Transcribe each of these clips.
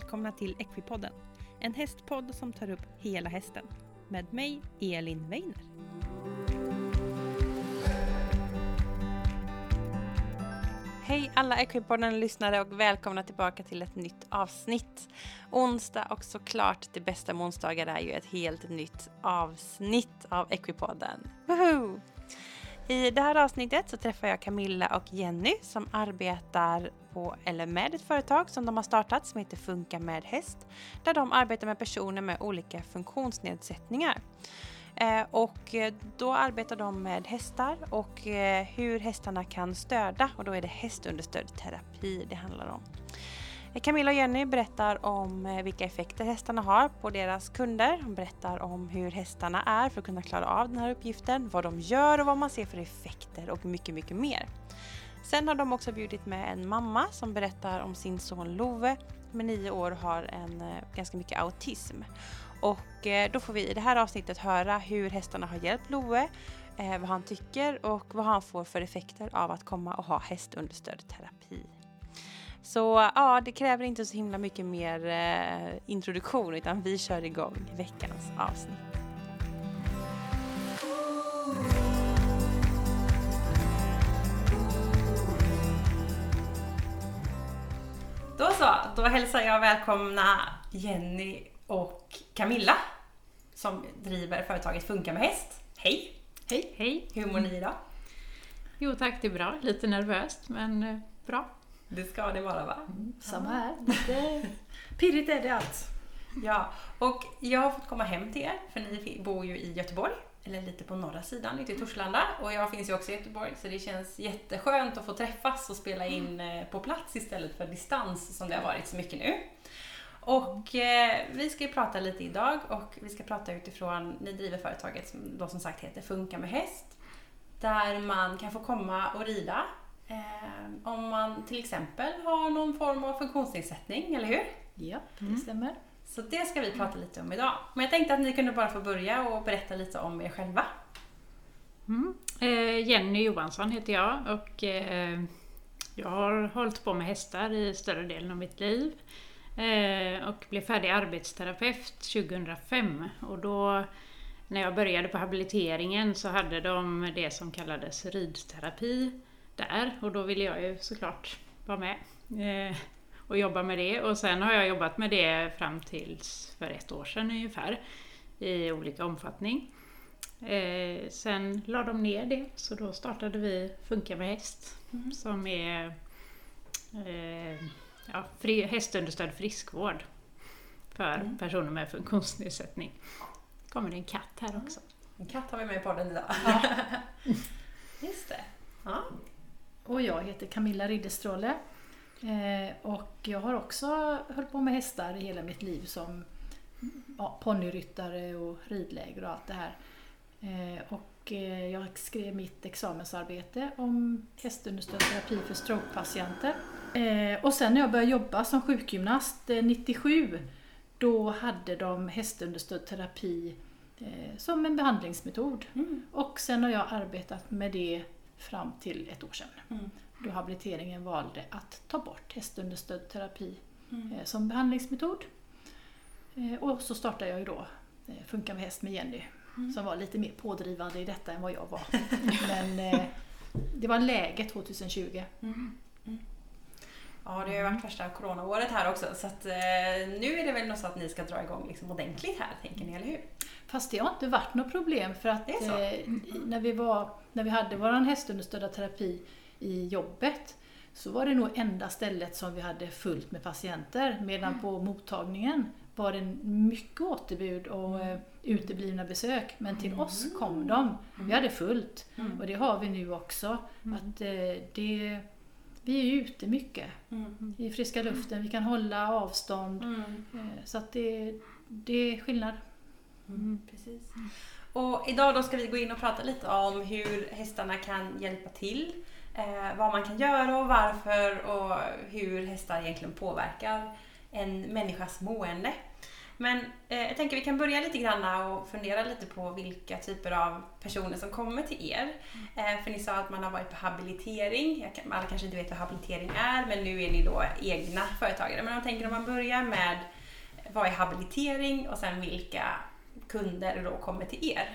välkomna till Equipodden. En hästpodd som tar upp hela hästen. Med mig, Elin Weiner. Hej alla Equipodden-lyssnare och välkomna tillbaka till ett nytt avsnitt. Onsdag och såklart det bästa med onsdagar är ju ett helt nytt avsnitt av Equipodden. Woohoo! I det här avsnittet så träffar jag Camilla och Jenny som arbetar på, eller med ett företag som de har startat som heter Funka med häst. Där de arbetar med personer med olika funktionsnedsättningar. Eh, och eh, då arbetar de med hästar och eh, hur hästarna kan stöda och då är det hästunderstödd terapi det handlar om. Camilla och Jenny berättar om vilka effekter hästarna har på deras kunder. De berättar om hur hästarna är för att kunna klara av den här uppgiften, vad de gör och vad man ser för effekter och mycket, mycket mer. Sen har de också bjudit med en mamma som berättar om sin son Love med nio år har en eh, ganska mycket autism. Och eh, då får vi i det här avsnittet höra hur hästarna har hjälpt Love, eh, vad han tycker och vad han får för effekter av att komma och ha hästunderstödd terapi. Så ja, det kräver inte så himla mycket mer eh, introduktion utan vi kör igång veckans avsnitt. Så, då hälsar jag välkomna Jenny och Camilla som driver företaget Funka med häst. Hej! Hej! Hej! Hur mår ni idag? Jo tack, det är bra. Lite nervöst men eh, bra. Det ska det vara va? Mm, samma här. Pirrigt är det allt. Ja, och jag har fått komma hem till er för ni bor ju i Göteborg. Eller lite på norra sidan, ute i Torslanda. Och jag finns ju också i Göteborg så det känns jätteskönt att få träffas och spela in eh, på plats istället för distans som det har varit så mycket nu. Och eh, vi ska ju prata lite idag och vi ska prata utifrån, ni driver företaget som då som sagt heter Funka med häst. Där man kan få komma och rida Eh, om man till exempel har någon form av funktionsnedsättning, eller hur? Ja, det mm. stämmer. Så det ska vi prata lite om idag. Men jag tänkte att ni kunde bara få börja och berätta lite om er själva. Mm. Eh, Jenny Johansson heter jag och eh, jag har hållit på med hästar i större delen av mitt liv. Eh, och blev färdig arbetsterapeut 2005 och då när jag började på habiliteringen så hade de det som kallades ridterapi där och då ville jag ju såklart vara med eh, och jobba med det. Och sen har jag jobbat med det fram tills för ett år sedan ungefär i olika omfattning. Eh, sen la de ner det så då startade vi Funka med häst mm. som är eh, ja, fri, hästunderstödd friskvård för mm. personer med funktionsnedsättning. kommer det en katt här också. En katt har vi med i podden idag. Ja. Just det. Ja. Och jag heter Camilla Ridderstråle. Eh, och jag har också hållit på med hästar i hela mitt liv som ja, ponnyryttare och ridläger och allt det här. Eh, och eh, jag skrev mitt examensarbete om hästunderstödd terapi för strokepatienter. Och sen när jag började jobba som sjukgymnast 97 då hade de hästunderstödd terapi som en behandlingsmetod. Mm. Och sen har jag arbetat med det fram till ett år sedan. Mm. Då habiliteringen valde att ta bort hästunderstödd terapi mm. eh, som behandlingsmetod. Eh, och så startade jag ju då eh, Funka med häst med Jenny mm. som var lite mer pådrivande i detta än vad jag var. Men det var läge 2020. Mm. Mm. Ja, det har ju varit värsta coronaåret här också så att, eh, nu är det väl nog så att ni ska dra igång liksom ordentligt här, tänker ni, eller hur? Fast det har inte varit något problem för att eh, när, vi var, när vi hade vår hästunderstödda terapi i jobbet så var det nog enda stället som vi hade fullt med patienter medan mm. på mottagningen var det mycket återbud och mm. uteblivna besök. Men till mm. oss kom de. Vi hade fullt mm. och det har vi nu också. Mm. Att eh, det, vi är ute mycket mm. i friska luften, vi kan hålla avstånd. Eh, så att det, det är skillnad. Precis. Och idag då ska vi gå in och prata lite om hur hästarna kan hjälpa till. Eh, vad man kan göra och varför och hur hästar egentligen påverkar en människas mående. Men eh, jag tänker vi kan börja lite grann och fundera lite på vilka typer av personer som kommer till er. Eh, för ni sa att man har varit på habilitering. Jag kan, alla kanske inte vet vad habilitering är, men nu är ni då egna företagare. Men jag tänker om man börjar med eh, vad är habilitering och sen vilka kunder då kommer till er?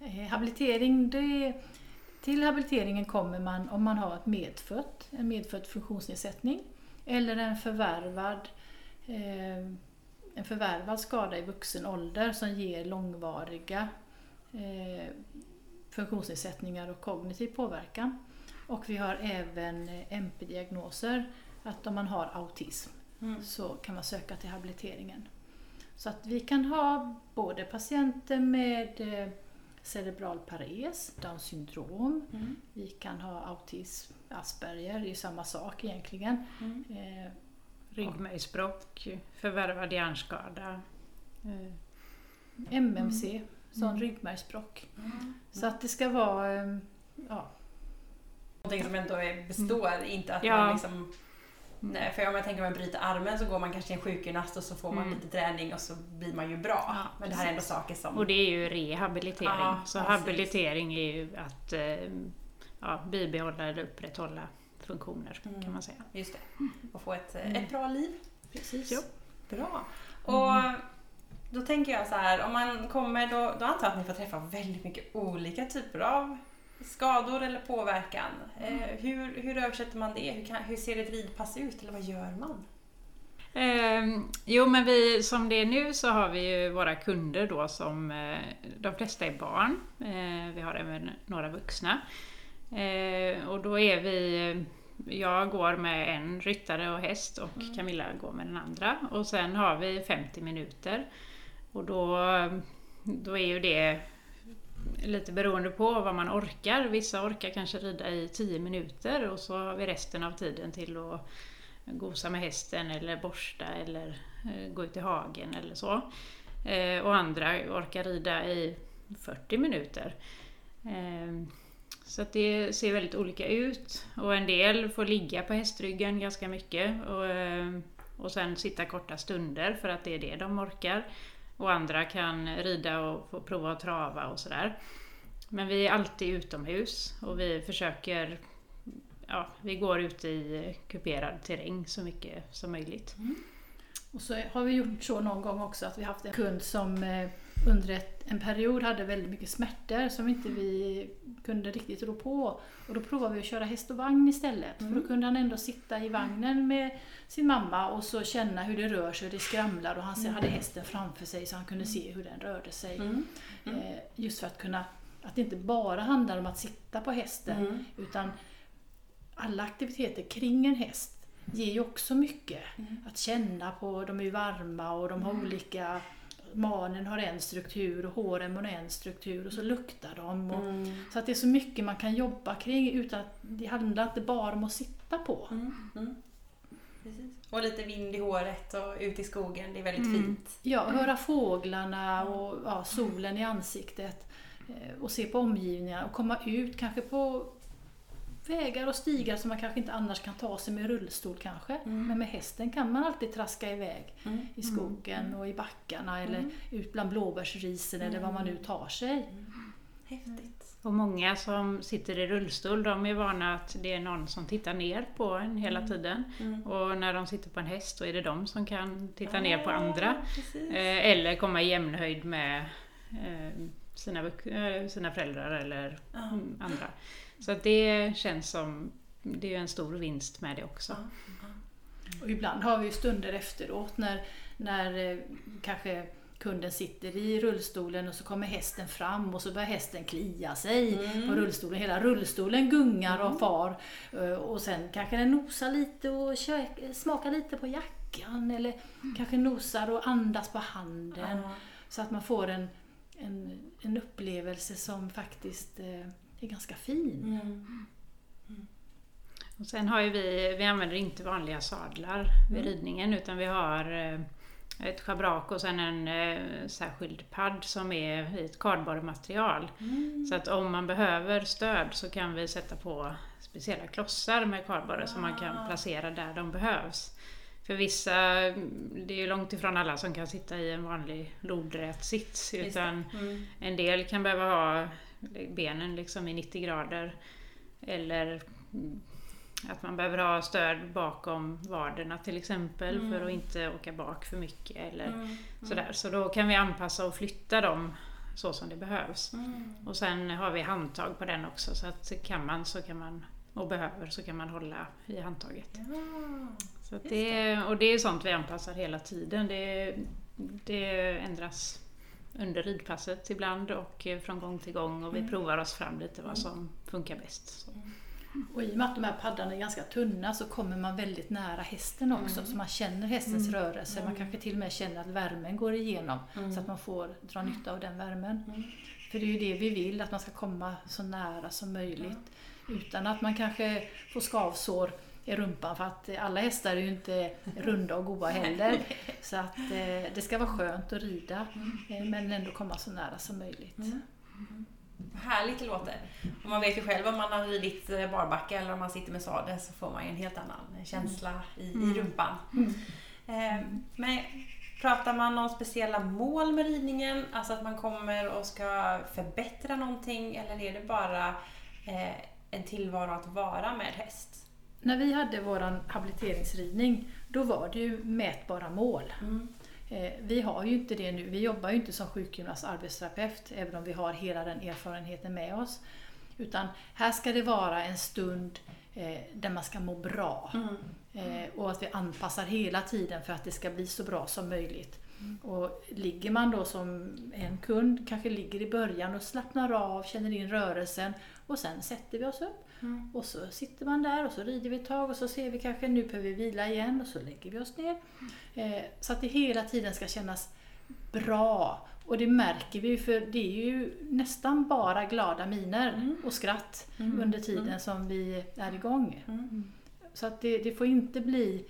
Eh, habilitering, det, till habiliteringen kommer man om man har ett medfött, en medfödd funktionsnedsättning eller en förvärvad, eh, en förvärvad skada i vuxen ålder som ger långvariga eh, funktionsnedsättningar och kognitiv påverkan. Och vi har även MP-diagnoser, att om man har autism Mm. så kan man söka till habiliteringen. Så att vi kan ha både patienter med eh, cerebral pares, Downs syndrom, Mm. vi kan ha autism, Asperger, det är samma sak egentligen. Mm. Eh, Ryggmärgsbråck, förvärvad hjärnskada. eh, MMC, sån Mm. ryggmärgsbråck. Så att det ska vara, eh, ja, Någonting som ändå består, inte att Ja. man liksom Nej, för om jag tänker om man bryter armen så går man kanske till en sjukgymnast och så får man Mm. lite träning och så blir man ju bra. Ja, Men det här är ändå saker som... Och det är ju rehabilitering. Ja, så precis. habilitering är ju att eh, ja, bibehålla eller upprätthålla funktioner Mm. kan man säga. Just det. Och få ett, eh, ett bra liv. precis. Jo. Bra. Och då tänker jag så här, om man kommer då, då antar jag att ni får träffa väldigt mycket olika typer av skador eller påverkan. Eh, hur, hur översätter man det? Hur, kan, hur ser ett ridpass ut eller vad gör man? Eh, jo men vi, som det är nu så har vi ju våra kunder då som, eh, de flesta är barn. Eh, vi har även några vuxna. Eh, och då är vi, jag går med en ryttare och häst och Camilla går med den andra. Och sen har vi 50 minuter. Och då, då är ju det lite beroende på vad man orkar. Vissa orkar kanske rida i 10 minuter och så har vi resten av tiden till att gosa med hästen eller borsta eller eh, gå ut i hagen eller så. Eh, och andra orkar rida i 40 minuter. Eh, så att det ser väldigt olika ut. Och en del får ligga på hästryggen ganska mycket och, och sen sitta korta stunder för att det är det de orkar. Och andra kan rida och få prova att trava och sådär. Men vi är alltid utomhus och vi försöker ja, vi går ut i kuperad terräng så mycket som möjligt. Mm. Och så har vi gjort så någon gång också att vi haft en kund som eh, under ett, en period hade väldigt mycket smärtor som inte vi kunde riktigt rå på. Och då provade vi att köra häst och vagn istället. För då kunde han ändå sitta i vagnen med sin mamma och så känna hur det rör sig och det skramlar och han se- hade hästen framför sig så han kunde se hur den rörde sig. Mm. Eh, just för att kunna, att det inte bara handlar om att sitta på hästen Mm. utan alla aktiviteter kring en häst ger ju också mycket. Mm. Att känna på, de är varma och de har olika Manen har en struktur och håren har en struktur och så luktar de. Och, Mm. Så att det är så mycket man kan jobba kring utan att det handlar inte bara om att sitta på. Mm. Mm. Och lite vind i håret och ut i skogen, det är väldigt Mm. fint. Ja, höra fåglarna och ja, solen i ansiktet eh, och se på omgivningarna och komma ut kanske på vägar och stigar som man kanske inte annars kan ta sig med rullstol kanske. Mm. Men med hästen kan man alltid traska iväg Mm. i skogen och i backarna eller ut bland blåbärsrisen eller vad man nu tar sig. Häftigt. Och många som sitter i rullstol, de är vana att det är någon som tittar ner på en hela tiden. Mm. Och när de sitter på en häst, då är det de som kan titta ner på Ah, andra. Precis. Eh, eller komma i jämnhöjd med eh, sina, eh, sina föräldrar eller Ja. mm, andra. Så det känns som, det är en stor vinst med det också. Ja. Och ibland har vi ju stunder efteråt när, när eh, kanske kunden sitter i rullstolen och så kommer hästen fram och så börjar hästen klia sig på rullstolen. Hela rullstolen gungar och far eh, och sen kanske den nosar lite och smakar lite på jackan eller kanske nosar och andas på handen. Ja. Så att man får en, en, en upplevelse som faktiskt eh, är ganska fin. Mm. Och sen har ju vi, vi använder inte vanliga sadlar vid ridningen utan vi har eh, ett schabrak och sen en eh, särskild padd som är i ett kardborrematerial. Så att om man behöver stöd så kan vi sätta på speciella klossar med kardborre som man kan placera där de behövs. för vissa, det är ju långt ifrån alla som kan sitta i en vanlig lodrät sits. Utan Mm. en del kan behöva ha benen liksom i 90 grader. Eller mm, att man behöver ha stöd bakom vaderna till exempel Mm. för att inte åka bak för mycket. Eller Mm. sådär. Så då kan vi anpassa och flytta dem så som det behövs. Mm. Och sen har vi handtag på den också så att kan man så kan man och behöver så kan man hålla i handtaget. Ja. Så Just det, och det är sånt vi anpassar hela tiden. Det, det ändras under ridpasset ibland och eh, från gång till gång och vi Mm. provar oss fram lite vad som funkar bäst. Så. Och i och med att de här paddarna är ganska tunna så kommer man väldigt nära hästen också. Så man känner hästens Mm. rörelse. Man kanske till och med känner att värmen går igenom. Mm. Så att man får dra nytta av den värmen. Mm. För det är ju det vi vill, att man ska komma så nära som möjligt. Utan att man kanske får skavsår i rumpan för att alla hästar är ju inte runda och goda heller. Så att eh, det ska vara skönt att rida eh, men ändå komma så nära som möjligt. Mm. Härligt det låter. Och man vet ju själv om man har ridit eh, barbacka eller om man sitter med sadel så får man ju en helt annan känsla i, i Mm. rumpan. Mm. Eh, men pratar man om speciella mål med ridningen? Alltså att man kommer och ska förbättra någonting eller är det bara eh, en tillvaro att vara med häst? När vi hade vår habiliteringsridning då var det ju mätbara mål. Eh, Vi har ju inte det nu. Vi jobbar ju inte som sjukgymnast arbetsterapeut även om vi har hela den erfarenheten med oss. Utan här ska det vara en stund eh, där man ska må bra. Mm. Eh, Och att vi anpassar hela tiden för att det ska bli så bra som möjligt. Och ligger man då som en kund, kanske ligger i början och slappnar av, känner in rörelsen och sen sätter vi oss upp. Mm. Och så sitter man där och så rider vi ett tag och så ser vi kanske nu behöver vi vila igen och så lägger vi oss ner. Eh, så att det hela tiden ska kännas bra. Och det märker vi ju för det är ju nästan bara glada miner Mm. och skratt Mm. under tiden som vi är igång. Mm. Så att det, det får inte bli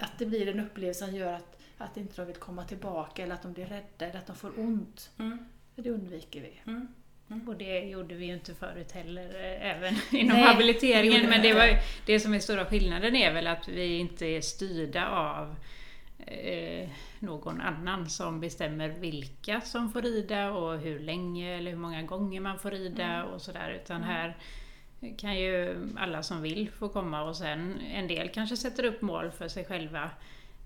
att det blir en upplevelse som gör att, att inte de vill komma tillbaka eller att de blir rädda eller att de får ont. Mm. Det undviker vi. Mm. Och det gjorde vi ju inte förut heller, eh, även inom Nej, habiliteringen. det Men det, var, det som är stora skillnaden är väl att vi inte är styrda av eh, någon annan som bestämmer vilka som får rida och hur länge eller hur många gånger man får rida och sådär. Utan här kan ju alla som vill få komma och sen en del kanske sätter upp mål för sig själva.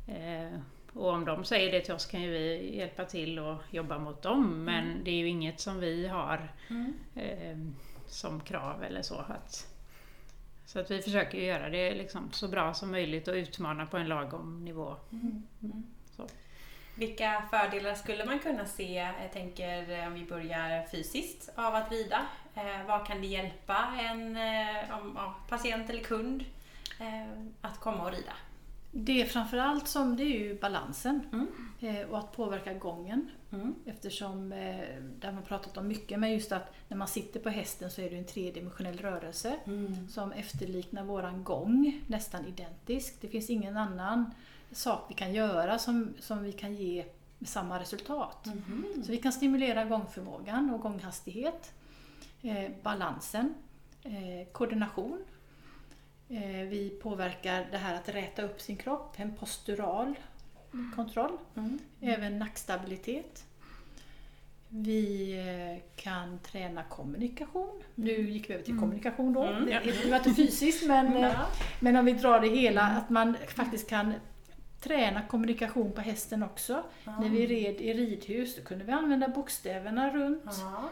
Eh, och om de säger det till oss kan ju vi hjälpa till och jobba mot dem. Men det är ju inget som vi har Mm. eh, som krav eller så. Att, så att vi försöker göra det liksom så bra som möjligt och utmana på en lagom nivå. Så. Vilka fördelar skulle man kunna se, jag tänker om vi börjar fysiskt, av att rida? Eh, vad kan det hjälpa en eh, om, ja, patient eller kund eh, att komma och rida? Det är framförallt som det är ju balansen Mm. eh, och att påverka gången. Mm. Eftersom eh, det har man pratat om mycket, men just att när man sitter på hästen så är det en tredimensionell rörelse Mm. som efterliknar våran gång nästan identiskt. Det finns ingen annan sak vi kan göra som, som vi kan ge samma resultat. Mhm. Så vi kan stimulera gångförmågan och gånghastighet, eh, balansen, eh, koordination. Eh, vi påverkar det här att räta upp sin kropp, en postural kontroll, Mm. även nackstabilitet. Vi eh, kan träna kommunikation. Nu gick vi över till kommunikation då. Mm, Det, ja. det var inte fysiskt men, eh, men om vi drar det hela, att man faktiskt kan träna kommunikation på hästen också. När vi red i ridhus då kunde vi använda bokstäverna runt,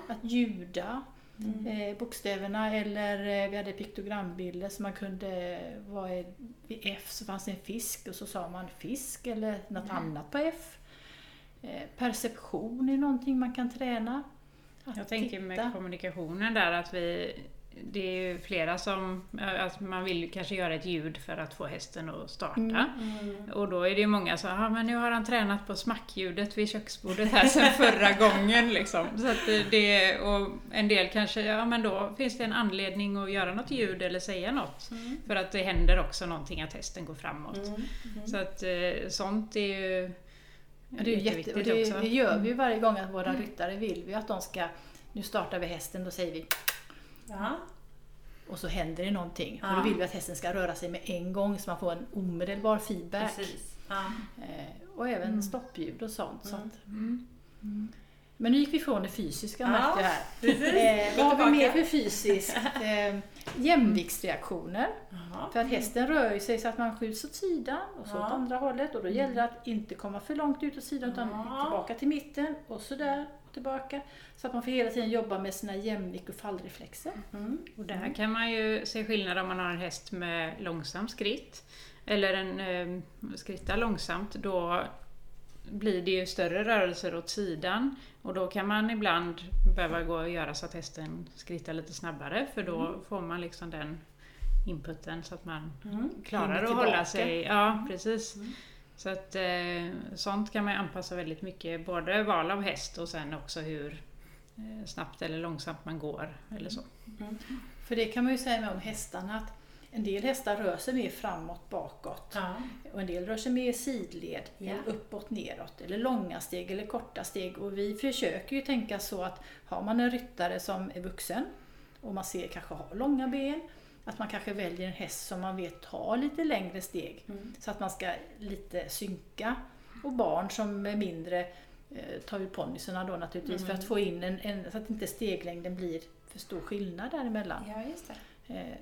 att ljuda Mm. eh, bokstäverna eller eh, vi hade piktogrambilder så man kunde, vad är, vid F så fanns det en fisk och så sa man fisk eller något Mm. annat på F. Eh, perception är någonting man kan träna. Jag tänker titta. med kommunikationen där att vi det är ju flera som, att man vill kanske göra ett ljud för att få hästen att starta. Mm. Och då är det ju många som ja men nu har han tränat på smackljudet vid köksbordet här sedan förra gången. Liksom. Så att det, och en del kanske, ja men då finns det en anledning att göra något ljud eller säga något. Mm. För att det händer också någonting att hästen går framåt. Mm. Så att eh, sånt är ju Ja, det, är ju jätte, jätteviktigt det, också. det gör vi ju varje gång att våra ryttare vill vi att de ska, nu startar vi hästen, då säger vi Ja. och så händer det någonting. Ja. Och då vill vi att hästen ska röra sig med en gång så man får en omedelbar feedback. Ja. Eh, och även stoppljud och sånt. Så Mm. att, mm. Men nu gick vi från det fysiska märkte jag här. Eh, vad har vi mer för fysiskt? Eh, jämviktsreaktioner. Jaha. För att hästen rör sig så att man skjuts åt sidan och så Ja. åt andra hållet och då gäller det att inte komma för långt ut åt sidan utan tillbaka till mitten och sådär tillbaka. Så att man får hela tiden jobba med sina jämvik och fallreflexer. Mm. Och där kan man ju se skillnad om man har en häst med långsam skritt eller en eh, skrittar långsamt. Då blir det ju större rörelser åt sidan och då kan man ibland behöva gå och göra så att hästen skrittar lite snabbare för då får man liksom den inputen så att man Mm. klarar att hålla sig. Ja, precis. Mm. Så att eh, sånt kan man anpassa väldigt mycket, både val av häst och sen också hur eh, snabbt eller långsamt man går eller så. För det kan man ju säga med om hästarna att en del hästar rör sig mer framåt, bakåt. Ja. Och en del rör sig mer sidled, Ja. uppåt, neråt, eller långa steg eller korta steg. Och vi försöker ju tänka så att har man en ryttare som är vuxen och man ser kanske har långa ben, att man kanske väljer en häst som man vet har lite längre steg. Mm. Så att man ska lite synka. Och barn som är mindre eh, tar ju ponnyerna då naturligtvis för att få in en, en, så att inte steglängden blir för stor skillnad däremellan. ja, just det. Eh,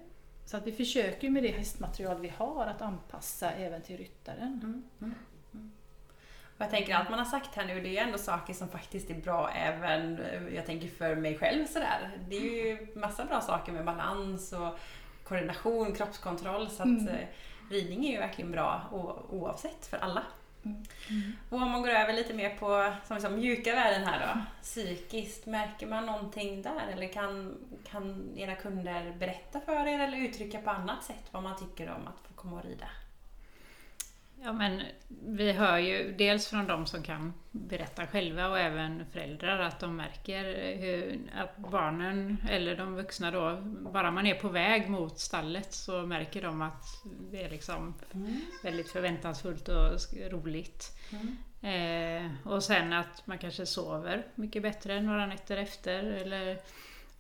Så att vi försöker med det hästmaterial vi har att anpassa även till ryttaren. Mm. Mm. Mm. Och jag tänker allt man har sagt här nu, det är ändå saker som faktiskt är bra även, eh, jag tänker för mig själv sådär. Det är ju massa bra saker med balans och koordination, kroppskontroll. Så att Mm. eh, ridning är ju verkligen bra oavsett för alla. Mm. Och om man går över lite mer på som sa, mjuka värden här då. Psykiskt, märker man någonting där? Eller kan, kan era kunder berätta för er eller uttrycka på annat sätt vad man tycker om att få komma och rida? Ja, men vi hör ju dels från de som kan berätta själva och även föräldrar att de märker hur, att barnen, eller de vuxna då, bara man är på väg mot stallet så märker de att det är liksom väldigt förväntansfullt och roligt. Eh, och sen att man kanske sover mycket bättre några nätter efter eller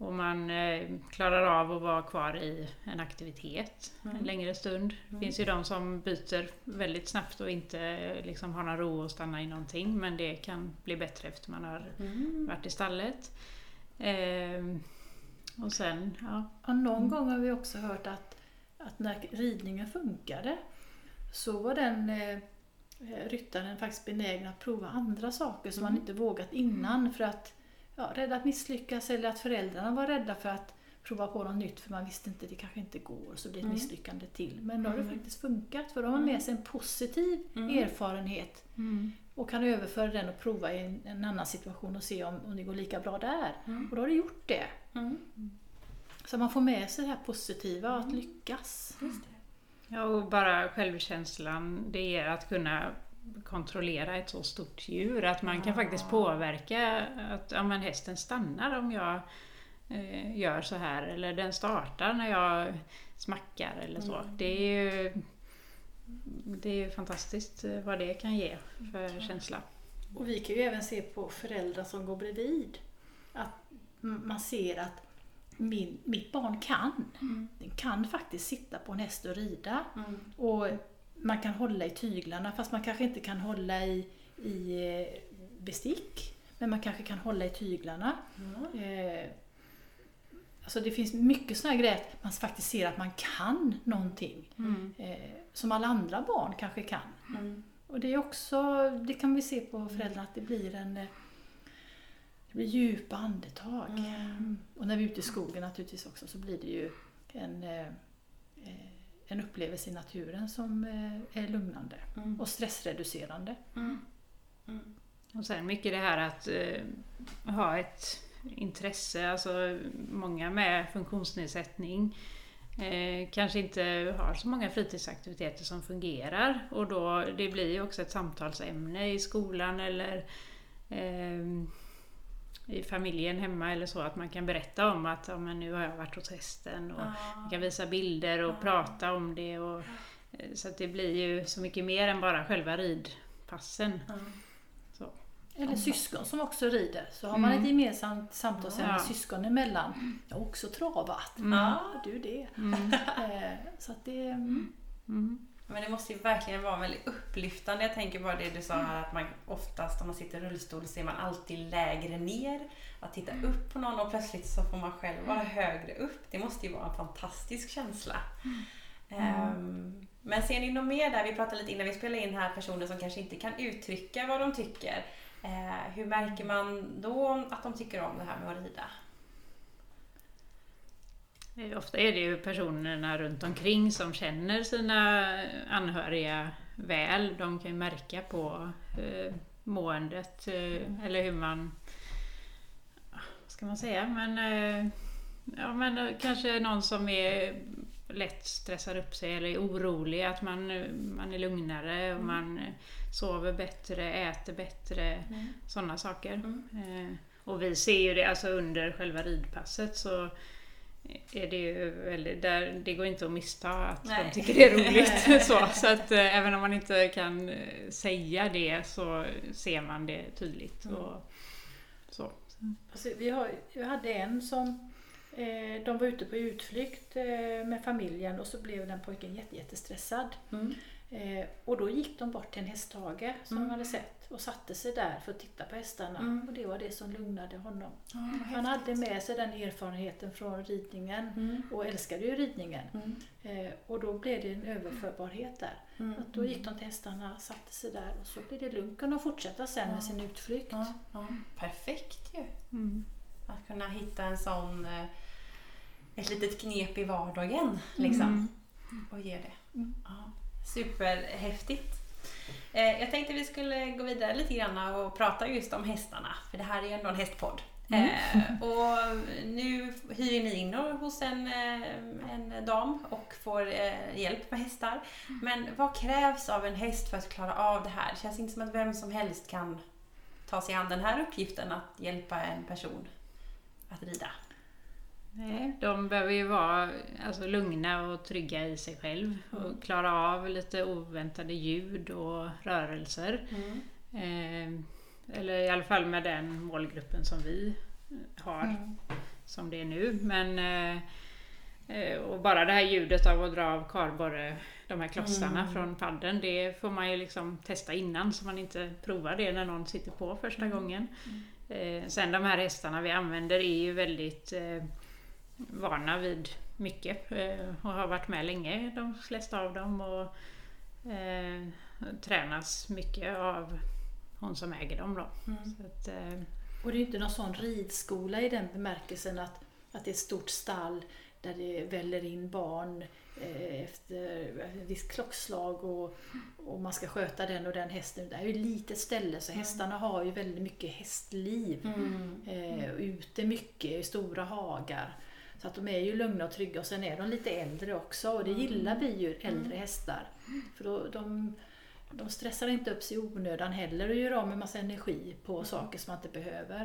och man eh, klarar av att vara kvar i en aktivitet en Mm. längre stund. Det finns ju de som byter väldigt snabbt och inte eh, liksom har någon ro att stanna i någonting men det kan bli bättre efter man har Mm. varit i stallet. Eh, och sen, ja. Ja, någon gång har vi också hört att, att när ridningen funkade så var den eh, ryttaren faktiskt benägen att prova andra saker som man inte vågat innan för att ja, rädda att misslyckas eller att föräldrarna var rädda för att prova på något nytt för man visste inte det kanske inte går så blir det ett Mm. misslyckande till. Men då har det Mm. faktiskt funkat för då har man med sig en positiv Mm. erfarenhet och kan överföra den och prova i en, en annan situation och se om, om det går lika bra där. Mm. Och då har det gjort det. Mm. Så man får med sig det här positiva att lyckas. Just det. Ja, och bara självkänslan det ger att kunna kontrollera ett så stort djur. Att man kan faktiskt påverka att ja, men hästen stannar om jag eh, gör så här. Eller den startar när jag smackar eller så. Mm. Det är ju det är ju fantastiskt eh, vad det kan ge för känsla. Och vi kan ju även se på föräldrar som går bredvid. Att man ser att min, mitt barn kan. Mm. Den kan faktiskt sitta på en häst och rida. Mm. Och man kan hålla i tyglarna fast man kanske inte kan hålla i, i eh, bestick. Men man kanske kan hålla i tyglarna. Eh, alltså det finns mycket sådana grejer att man faktiskt ser att man kan någonting. Mm. Eh, som alla andra barn kanske kan. Mm. Och det är också, det kan vi se på föräldrarna att det blir en eh, det blir djupa andetag. Mm. Och när vi är ute i skogen naturligtvis också så blir det ju en, eh, eh, en upplevelse i naturen som eh, är lugnande Mm. och stressreducerande. Mm. Mm. Och sen mycket det här att eh, ha ett intresse, alltså många med funktionsnedsättning eh, kanske inte har så många fritidsaktiviteter som fungerar och då det blir ju också ett samtalsämne i skolan eller eh, i familjen hemma eller så att man kan berätta om att ja, men nu har jag varit hos hästen och man kan visa bilder och prata om det och, eh, så att det blir ju så mycket mer än bara själva ridpassen. Ja. Så. Eller syskon som också rider. Så har man ett gemensamt samtal Ja. syskon emellan. Jag har också travat. Ja. Ja, du det. Eh, Så att det... mm. Mm. Men det måste ju verkligen vara väldigt upplyftande. Jag tänker bara det du sa här att man oftast om man sitter i rullstol så är man alltid lägre ner. Att titta upp på någon och plötsligt så får man själv vara högre upp. Det måste ju vara en fantastisk känsla. Ehm, men ser ni något mer där? Vi pratade lite innan vi spelade in här personer som kanske inte kan uttrycka vad de tycker. Eh, hur märker man då att de tycker om det här med att rida? Eh, Ofta är det ju personerna runt omkring som känner sina anhöriga väl. De kan ju märka på eh, måendet eh, eller hur man... Vad ska man säga? Men, eh, ja, men eh, kanske någon som är lätt stressar upp sig eller är orolig. Att man, man är lugnare och man sover bättre, äter bättre. Sådana saker. Eh, och vi ser ju det alltså under själva ridpasset så är det ju väldigt, där, det går inte att missta att Nej. de tycker det är roligt. så så att, eh, även om man inte kan eh, säga det så ser man det tydligt. Och, så. Alltså, vi har, jag hade en som eh, de var ute på utflykt eh, med familjen och så blev den pojken jätte, jättestressad. Eh, och då gick de bort till en hästhage som de hade sett och satte sig där för att titta på hästarna. Mm. Och det var det som lugnade honom. Han hade med sig den erfarenheten från ridningen Mm. och älskade ju ridningen. Mm. Eh, och då blev det en överförbarhet där. Mm. Att då gick de till hästarna, satte sig där och så blev det lugnt. Kunde de fortsätta sen med sin utflykt. Ja, ja. Perfekt ju! Mm. Att kunna hitta en sån, eh, ett litet knep i vardagen liksom. Mm. Och ge det. Mm. Ja, superhäftigt. Eh, jag tänkte vi skulle gå vidare lite grann och prata just om hästarna. För det här är ju ändå en hästpodd. Eh, och nu hyr ni in er hos en, eh, en dam och får hjälp med hästar. Men vad krävs av en häst för att klara av det här? Det känns inte som att vem som helst kan ta sig an den här uppgiften att hjälpa en person att rida. Nej, de behöver ju vara alltså, lugna och trygga i sig själv och klara av lite oväntade ljud och rörelser. Eh, eller i alla fall med den målgruppen som vi har som det är nu. Men, eh, eh, och bara det här ljudet av att dra av kardborre, de här klossarna från padden, det får man ju liksom testa innan så man inte provar det när någon sitter på första gången. Eh, sen de här hästarna vi använder är ju väldigt eh, vana vid mycket eh, och har varit med länge, de flesta av dem. Och eh, tränas mycket av hon som äger dem då. Så att, eh, Och det är inte någon sån ridskola i den bemärkelsen att, att det är ett stort stall där det väller in barn eh, efter ett visst klockslag och, och man ska sköta den och den hästen. Det är ju ett litet ställe så hästarna har ju väldigt mycket hästliv. Eh, och ute mycket i stora hagar. Så att de är ju lugna och trygga och sen är de lite äldre också och det gillar vi ju, äldre hästar. För då, de, de stressar inte upp sig i onödan heller och gör av med massa energi på saker som man inte behöver.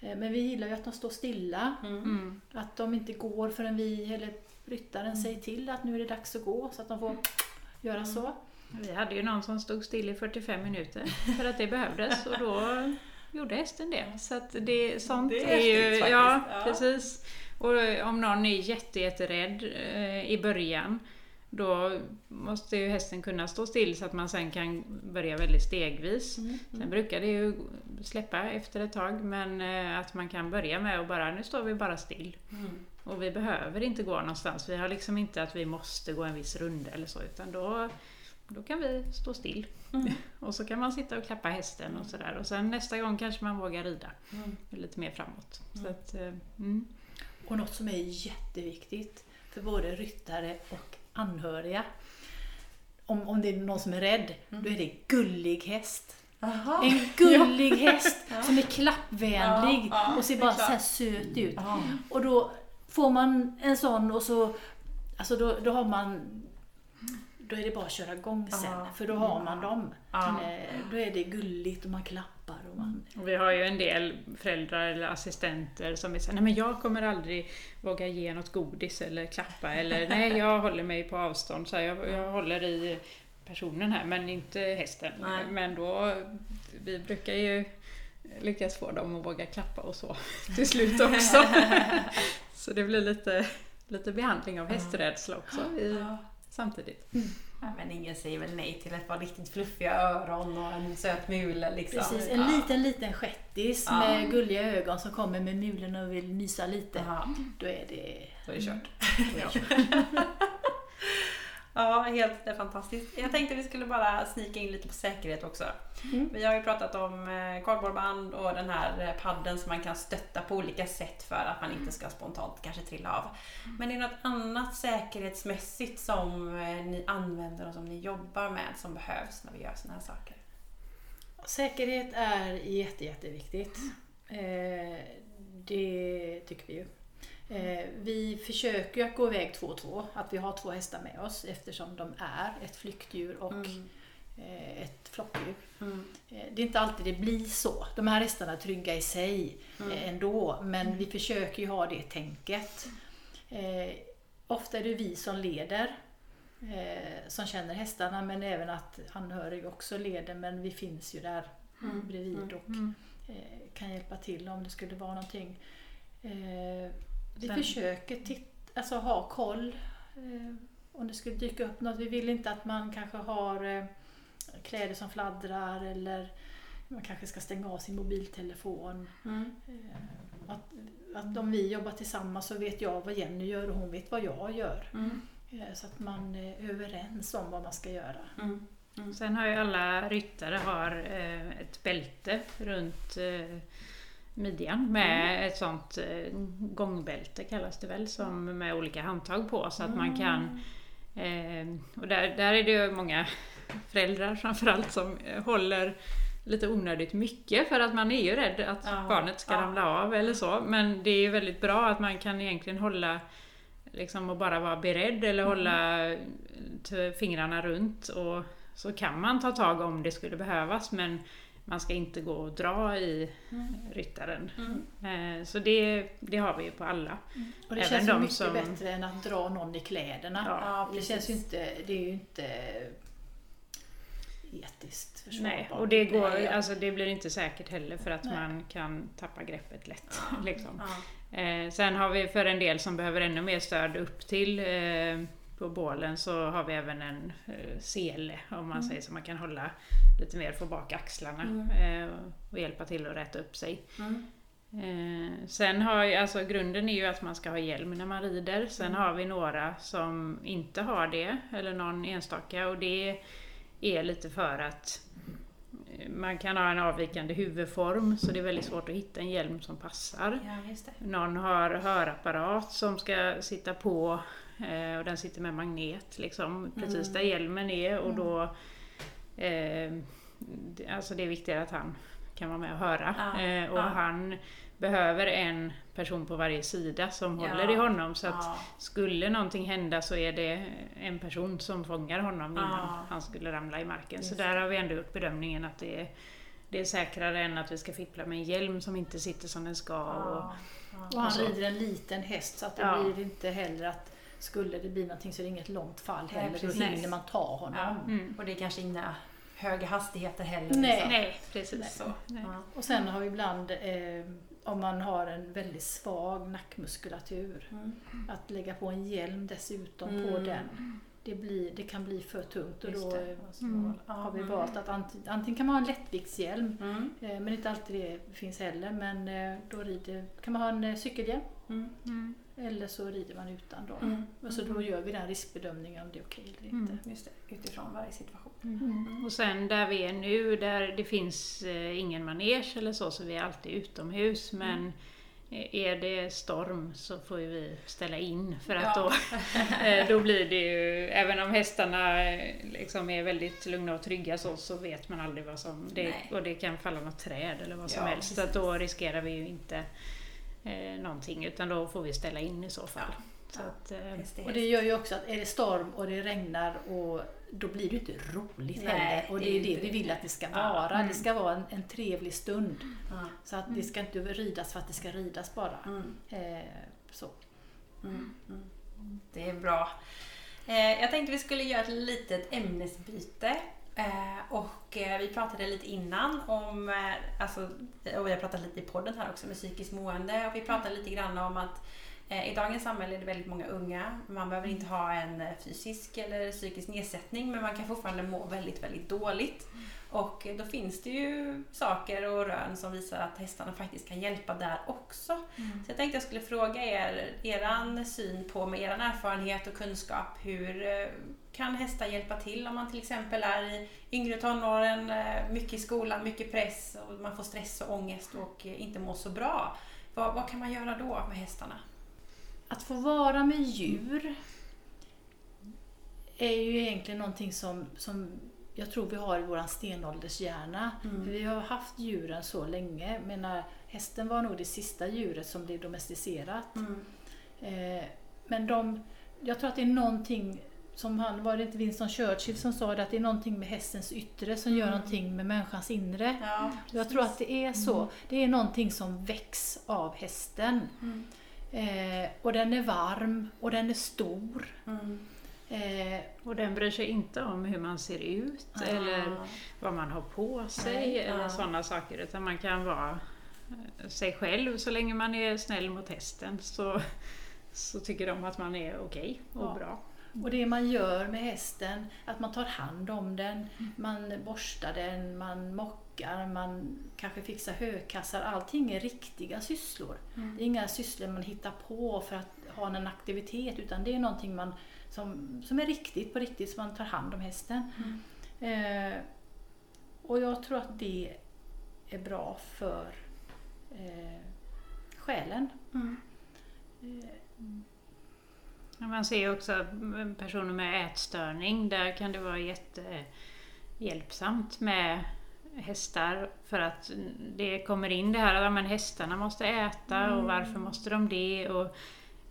Eh, Men vi gillar ju att de står stilla. mm. Att de inte går förrän vi eller ryttaren säger till att nu är det dags att gå så att de får göra så. Vi hade ju någon som stod still i 45 minuter för att det behövdes och då gjorde hästen det. Så att det, sånt Det är är, ju... faktiskt. Ja, Ja. precis. Och om någon är jätte, jätterädd eh, i början då måste ju hästen kunna stå still så att man sen kan börja väldigt stegvis. Sen brukar det ju släppa efter ett tag men eh, att man kan börja med att bara, nu står vi bara still. Och vi behöver inte gå någonstans. Vi har liksom inte att vi måste gå en viss runda eller så utan då, då kan vi stå still. Och så kan man sitta och klappa hästen och sådär. Och sen nästa gång kanske man vågar rida lite mer framåt. Så att, eh, mm. Och något som är jätteviktigt för både ryttare och anhöriga. Om, om det är någon som är rädd, då är det gullig häst. Aha. En gullig häst som är klappvänlig Ja, ja, och ser bara så här söt ut. Ja. Och då får man en sån och så, alltså då, då har man då är det bara att köra igång sen, Ja. för då har man dem. Ja. Eh, då är det gulligt och man klappar. Och man, Och vi har ju en del föräldrar eller assistenter som är såhär, nej men jag kommer aldrig våga ge något godis eller klappa eller nej jag håller mig på avstånd, så här, jag, jag håller i personen här men inte hästen. Nej. Men då, vi brukar ju lyckas få dem att våga klappa och så till slut också. så det blir lite, lite behandling av hästrädsla också i, samtidigt. Ja, men ingen säger väl nej till ett par riktigt fluffiga öron och en söt mule liksom. Precis, en Ja. liten liten shettis Ja. med gulliga ögon som kommer med mulen och vill mysa lite. Ja, Då är det... då är det kört. Ja. Ja, helt fantastiskt. Jag tänkte vi skulle bara snika in lite på säkerhet också. Mm. Vi har ju pratat om eh, kardborreband och den här eh, padden som man kan stötta på olika sätt för att man inte ska spontant kanske trilla av. Men är det något annat säkerhetsmässigt som eh, ni använder och som ni jobbar med som behövs när vi gör såna här saker? Säkerhet är jätte, jätteviktigt. Eh, det tycker vi ju. Eh, vi försöker att gå iväg två och två, att vi har två hästar med oss eftersom de är ett flyktdjur och Mm. eh, ett flockdjur. Mm. Eh, Det är inte alltid det blir så. De här hästarna är trygga i sig Mm. ändå, men vi försöker ju ha det tänket. Ofta är det vi som leder, som känner hästarna, men även att anhöriga också leder, men vi finns ju där Mm. bredvid Mm. och kan hjälpa till om det skulle vara någonting. Vi Sen- försöker titt- alltså, ha koll eh, om det skulle dyka upp något. Vi vill inte att man kanske har eh, kläder som fladdrar eller man kanske ska stänga av sin mobiltelefon. Mm. Eh, att, att om vi jobbar tillsammans så vet jag vad Jenny gör och hon vet vad jag gör. Mm. Eh, så att man är överens om vad man ska göra. Mm. Sen har ju alla ryttare har eh, ett bälte runt midjan med ett sånt eh, gångbälte kallas det väl, som med olika handtag på så att man kan eh, och där, där är det ju många föräldrar framförallt som eh, håller lite onödigt mycket för att man är ju rädd att Ja. barnet ska Ja. ramla av eller så. Men det är ju väldigt bra att man kan egentligen hålla liksom och bara vara beredd eller hålla eh, t- fingrarna runt och så kan man ta tag om det skulle behövas men man ska inte gå och dra i ryttaren. Mm. Eh, Så det, det har vi ju på alla. Och det Även känns ju mycket som- bättre än att dra någon i kläderna. Ja. Ja, det känns ju inte, det är ju inte etiskt försvarbart. Nej, och det, går, Nej, alltså det blir inte säkert heller för att Nej. man kan tappa greppet lätt. Ja. Liksom. Ja. Eh, sen har vi för en del som behöver ännu mer stöd upp till eh, på bålen så har vi även en eh, sele om man säger så man kan hålla lite mer, få bak axlarna eh, och hjälpa till att räta upp sig. Mm. Eh, sen har ju, alltså grunden är ju att man ska ha hjälm när man rider. Sen Mm. har vi några som inte har det, eller någon enstaka och det är lite för att eh, man kan ha en avvikande huvudform så det är väldigt svårt att hitta en hjälm som passar. ja. Någon har hörapparat som ska sitta på och den sitter med magnet liksom precis där hjälmen är och då eh, det- Alltså det är viktigare att han kan vara med och höra Ja, eh, och ja. han behöver en person på varje sida som Ja, håller i honom så att Ja. skulle någonting hända så är det en person som fångar honom innan han skulle ramla i marken. Så Just där har vi ändå gjort bedömningen att det är, det är säkrare än att vi ska fippla med en hjälm som inte sitter som den ska. Och. Och han så. rider en liten häst så att det Ja. blir inte heller att skulle det bli någonting så är det inget långt fall Nej, heller. Då hinner man ta honom. Ja. Mm. Och det är kanske inga höga hastigheter heller. Nej. liksom. Nej, precis. Så. Nej. Ja. Och sen har vi ibland, eh, om man har en väldigt svag nackmuskulatur, Mm. att lägga på en hjälm dessutom på Mm. den. Det, blir, det kan bli för tungt och Just då Mm. har vi valt att antingen, antingen kan man ha en lättviktshjälm, Mm. eh, men inte alltid det finns heller, men eh, då rider, kan man ha en eh, cykelhjälm Mm. Mm. Eller så rider man utan då. Mm. Och så då gör vi den riskbedömningen om det är okej eller Mm. inte. Just det, utifrån varje situation. Mm. Och sen där vi är nu, där det finns eh, ingen manege eller så, så vi är alltid utomhus. Men eh, är det storm så får ju vi ställa in för att Ja. då, eh, då blir det ju, även om hästarna liksom är väldigt lugna och trygga så, så vet man aldrig vad som, det, och det kan falla något träd eller vad som Ja, helst. Så då riskerar vi ju inte eh, någonting utan då får vi ställa in i så fall. Så Ja. att, eh, Och det gör ju också att är det storm och det regnar och då blir det inte roligt Nej, heller. Och det det är det vi vill att det ska vara. Mm. Det ska vara en, en trevlig stund. Ja. Så att det ska inte ridas för att det ska ridas bara. Mm. Eh, så. Mm. Mm. Det är bra. Eh, jag tänkte vi skulle göra ett litet ämnesbyte Eh, och eh, vi pratade lite innan om, eh, alltså, och vi har pratat lite i podden här också med psykiskt mående. Och vi pratade lite grann om att i dagens samhälle är det väldigt många unga. Man behöver inte ha en eh, fysisk eller psykisk nedsättning men man kan fortfarande må väldigt, väldigt dåligt. Och då finns det ju saker och rön som visar att hästarna faktiskt kan hjälpa där också. Mm. Så jag tänkte jag skulle fråga er, eran syn på, med eran erfarenhet och kunskap, hur eh, kan hästar hjälpa till om man till exempel är i yngre tonåren, eh, mycket i skolan, mycket press och man får stress och ångest och eh, inte mår så bra. Vad, vad kan man göra då med hästarna? Att få vara med djur är ju egentligen någonting som, som jag tror vi har i vår stenåldershjärna. Mm. För vi har haft djuren så länge. Menar, hästen var nog det sista djuret som blev domesticerat. Eh, men de, jag tror att det är någonting som han, var det inte Winston Churchill som sa det, att det är någonting med hästens yttre som gör Mm. någonting med människans inre. Ja, Jag tror att det är så. Det är någonting som väcks av hästen. Eh, och den är varm och den är stor. Mm. Eh, Och den bryr sig inte om hur man ser ut eller vad man har på sig Nej, eller ja. sådana saker. Utan man kan vara eh, sig själv så länge man är snäll mot hästen så, så tycker de att man är okej och Ja. bra. och det man gör med hästen, att man tar hand om den, Mm. man borstar den, man mockar, man kanske fixar hökassar. Allting är riktiga sysslor. Mm. Det är inga sysslor man hittar på för att ha en aktivitet utan det är någonting man, som, som är riktigt på riktigt, så man tar hand om hästen. Mm. Eh, och jag tror att det är bra för eh, själen. Mm. Eh, Man ser också personer med ätstörning, där kan det vara jättehjälpsamt med hästar för att det kommer in det här att men hästarna måste äta och varför måste de det? Och,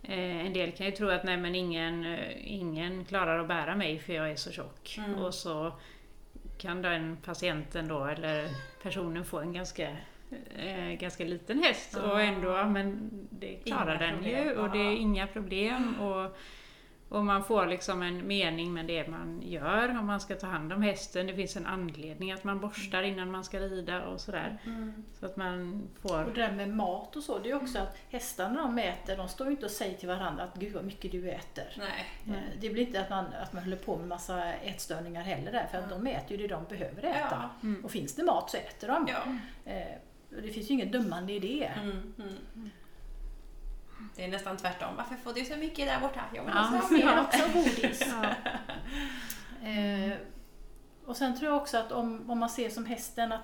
eh, en del kan ju tro att nej men ingen, eh, ingen klarar att bära mig för jag är så tjock. Mm. Och så kan den patienten då, eller personen få en ganska eh, ganska liten häst och ändå, ja, men det klarar Inga den problem. ju och det är inga problem. Och, och man får liksom en mening med det man gör om man ska ta hand om hästen. Det finns en anledning att man borstar innan man ska rida och sådär. Mm. så att man Och får... det där med mat och så, det är också att hästarna de äter, de står ju inte och säger till varandra att gud vad mycket du äter. Nej. Eh, Det blir inte att man, att man håller på med massa ätstörningar heller där, för att de äter ju det de behöver äta. Ja. Mm. Och finns det mat så äter de. Ja. Eh, och det finns ju inget dömande i det. Mm. Mm. Det är nästan tvärtom. Varför får du så mycket där borta? Jag vill Ja. också ha mer. också godis. Eh, och sen tror jag också att om, om man ser som hästen att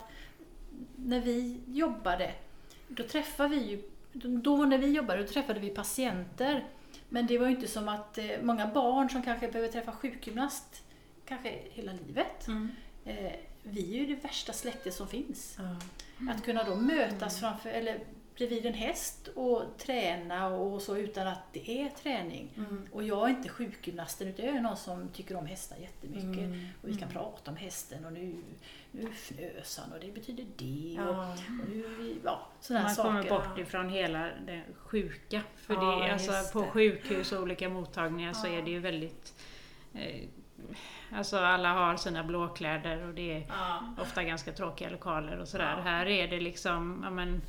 när vi jobbade, då träffade vi ju, då när vi jobbade då träffade vi patienter. Men det var ju inte som att eh, många barn som kanske behöver träffa sjukgymnast kanske hela livet. Mm. Eh, vi är ju det värsta släktet som finns. Ja. Att kunna då mötas framför, eller bredvid en häst och träna och så utan att det är träning. Mm. Och jag är inte sjukgymnasten utan jag är någon som tycker om hästar jättemycket. Mm. Och vi kan prata om hästen och nu, nu fnös han och det betyder det. Och, Ja. och nu vi, ja, sådana Man saker. kommer bort ifrån hela det sjuka. För Ja, det, alltså, på det. sjukhus och olika mottagningar så Ja. är det ju väldigt... Eh, alltså alla har sina blåkläder och det är ofta ganska tråkiga lokaler och sådär. Här är det liksom, men,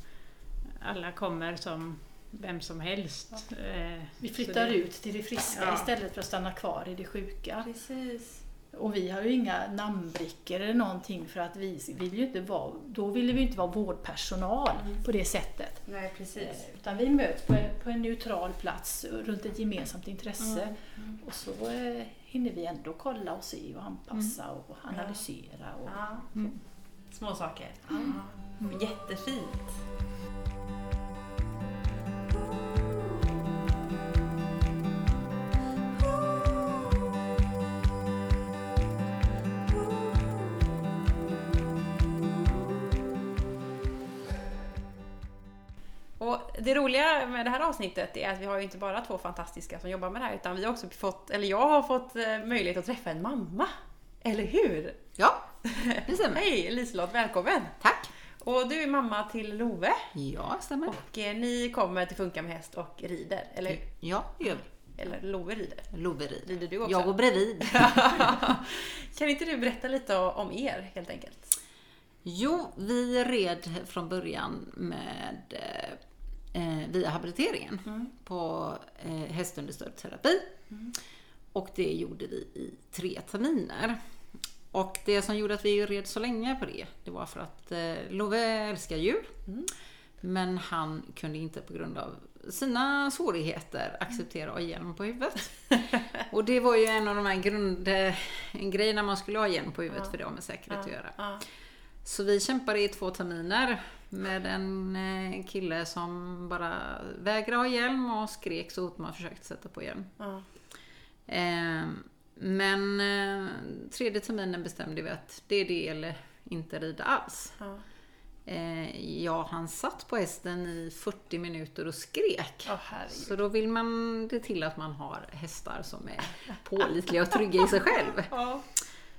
alla kommer som vem som helst. Eh, Vi flyttar det- ut till det friska Ja. istället för att stanna kvar i det sjuka. Precis. Och vi har ju inga namnbrickor eller någonting för att vi vill ju inte vara, då ville vi inte vara vårdpersonal Mm. på det sättet. Nej, precis. Eh, Utan vi möts på en, på en neutral plats runt ett gemensamt intresse. Mm. Och så eh, hinner vi ändå kolla och se och anpassa och analysera. Och, Ja. Mm. Små saker. Ja. Jättefint. Och det roliga med det här avsnittet är att vi har ju inte bara två fantastiska som jobbar med det här utan vi har också fått, eller jag har fått eh, möjlighet att träffa en mamma. Eller hur? Ja, det stämmer. Hej Liselott, välkommen! Tack. Och du är mamma till Love Ja, stämmer. och eh, ni kommer till Funka med häst och rider, eller? Ja, det gör vi. Eller Love rider. Love rider. Rider du också? Jag går bredvid. kan inte du berätta lite om er helt enkelt? Jo, vi red från början med eh, eh via habiliteringen Mm. på eh, hästunderstödd terapi. Och det gjorde vi i tre terminer. Och det som gjorde att vi red så länge på det, det var för att eh, Love älskar djur. Men han kunde inte på grund av sina svårigheter acceptera att ha hjälm på huvudet. Och det var ju en av de här grundgrejerna man skulle ha hjälm på huvudet för det har med säkerhet att göra. Ja. Så vi kämpade i två terminer med en eh, kille som bara vägrade ha hjälm och skrek så fort man försökte sätta på hjälm. Ja. Men eh, tredje terminen bestämde vi att det är det eller inte rida alls. Ja. Eh, ja, han satt på hästen i 40 minuter och skrek. Herregud. Så då vill man det till att man har hästar som är pålitliga och trygga i sig själv. Ja.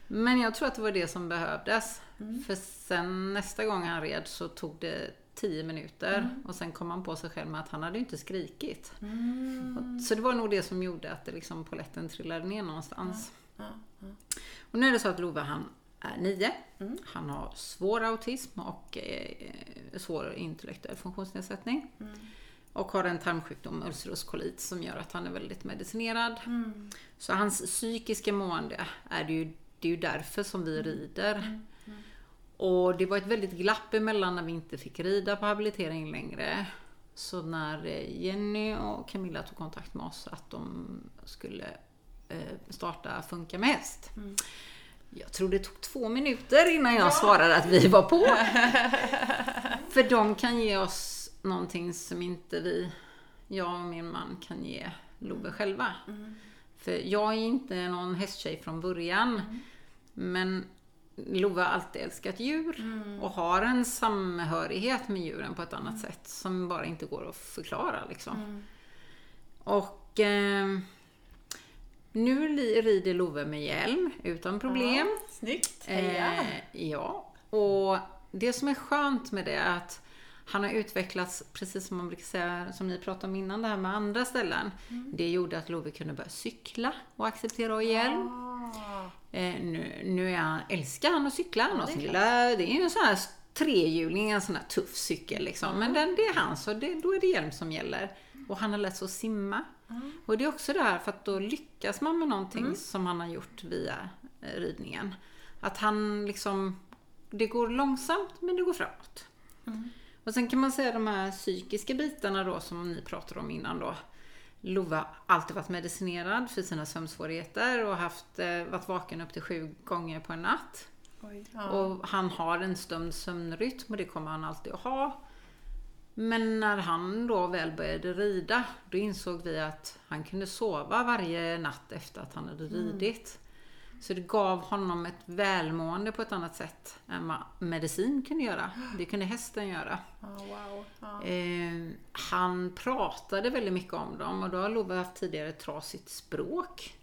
Men jag tror att det var det som behövdes. För sen nästa gång han red så tog det 10 minuter och sen kom han på sig själv med att han hade inte skrikit. Och- Så det var nog det som gjorde att det liksom poletten trillade ner någonstans. Ja. Och nu är det så att Love han är nio. Han har svår autism och eh, svår intellektuell funktionsnedsättning. Och har en tarmsjukdom, ulcerös kolit, som gör att han är väldigt medicinerad. Så hans psykiska mående är det ju, det är ju därför som vi rider. Och det var ett väldigt glapp emellan när vi inte fick rida på habilitering längre. Så när eh, Jenny och Camilla tog kontakt med oss att de skulle eh, starta Funka med häst. Jag tror det tog två minuter innan jag svarade att vi var på. För de kan ge oss någonting som inte vi, jag och min man, kan ge Love själva. För jag är inte någon hästtjej från början. Men Love har alltid älskat djur och har en samhörighet med djuren på ett annat sätt som bara inte går att förklara. Liksom. Och eh, nu rider Love med hjälm utan problem. Snyggt! Heja! Eh, ja, och det som är skönt med det är att han har utvecklats, precis som man brukar säga, som ni pratade om innan, det här med andra ställen. Det gjorde att Love kunde börja cykla och acceptera att ha hjälm. Ah. Eh, nu, nu är han, älskar han att cykla. Han har det är sin lilla, det är ju en sån här trehjuling, en sån här tuff cykel liksom. Men den, det är han, så det, då är det hjälm som gäller. Och han har lärt sig att simma. Och det är också det här, för att då lyckas man med någonting som han har gjort via eh, ridningen. Att han liksom, det går långsamt men det går framåt. Och sen kan man säga de här psykiska bitarna då som ni pratade om innan då. Lova alltid varit medicinerad för sina sömnsvårigheter och haft, eh, varit vaken upp till sju gånger på en natt. Oj. Ja. Och han har en stömd sömnrytm och det kommer han alltid att ha. Men när han då väl började rida, då insåg vi att han kunde sova varje natt efter att han hade ridit. Så det gav honom ett välmående på ett annat sätt än vad medicin kunde göra. Det kunde hästen göra. Ja, wow. Eh, han pratade väldigt mycket om dem och då har Love haft tidigare trasigt språk.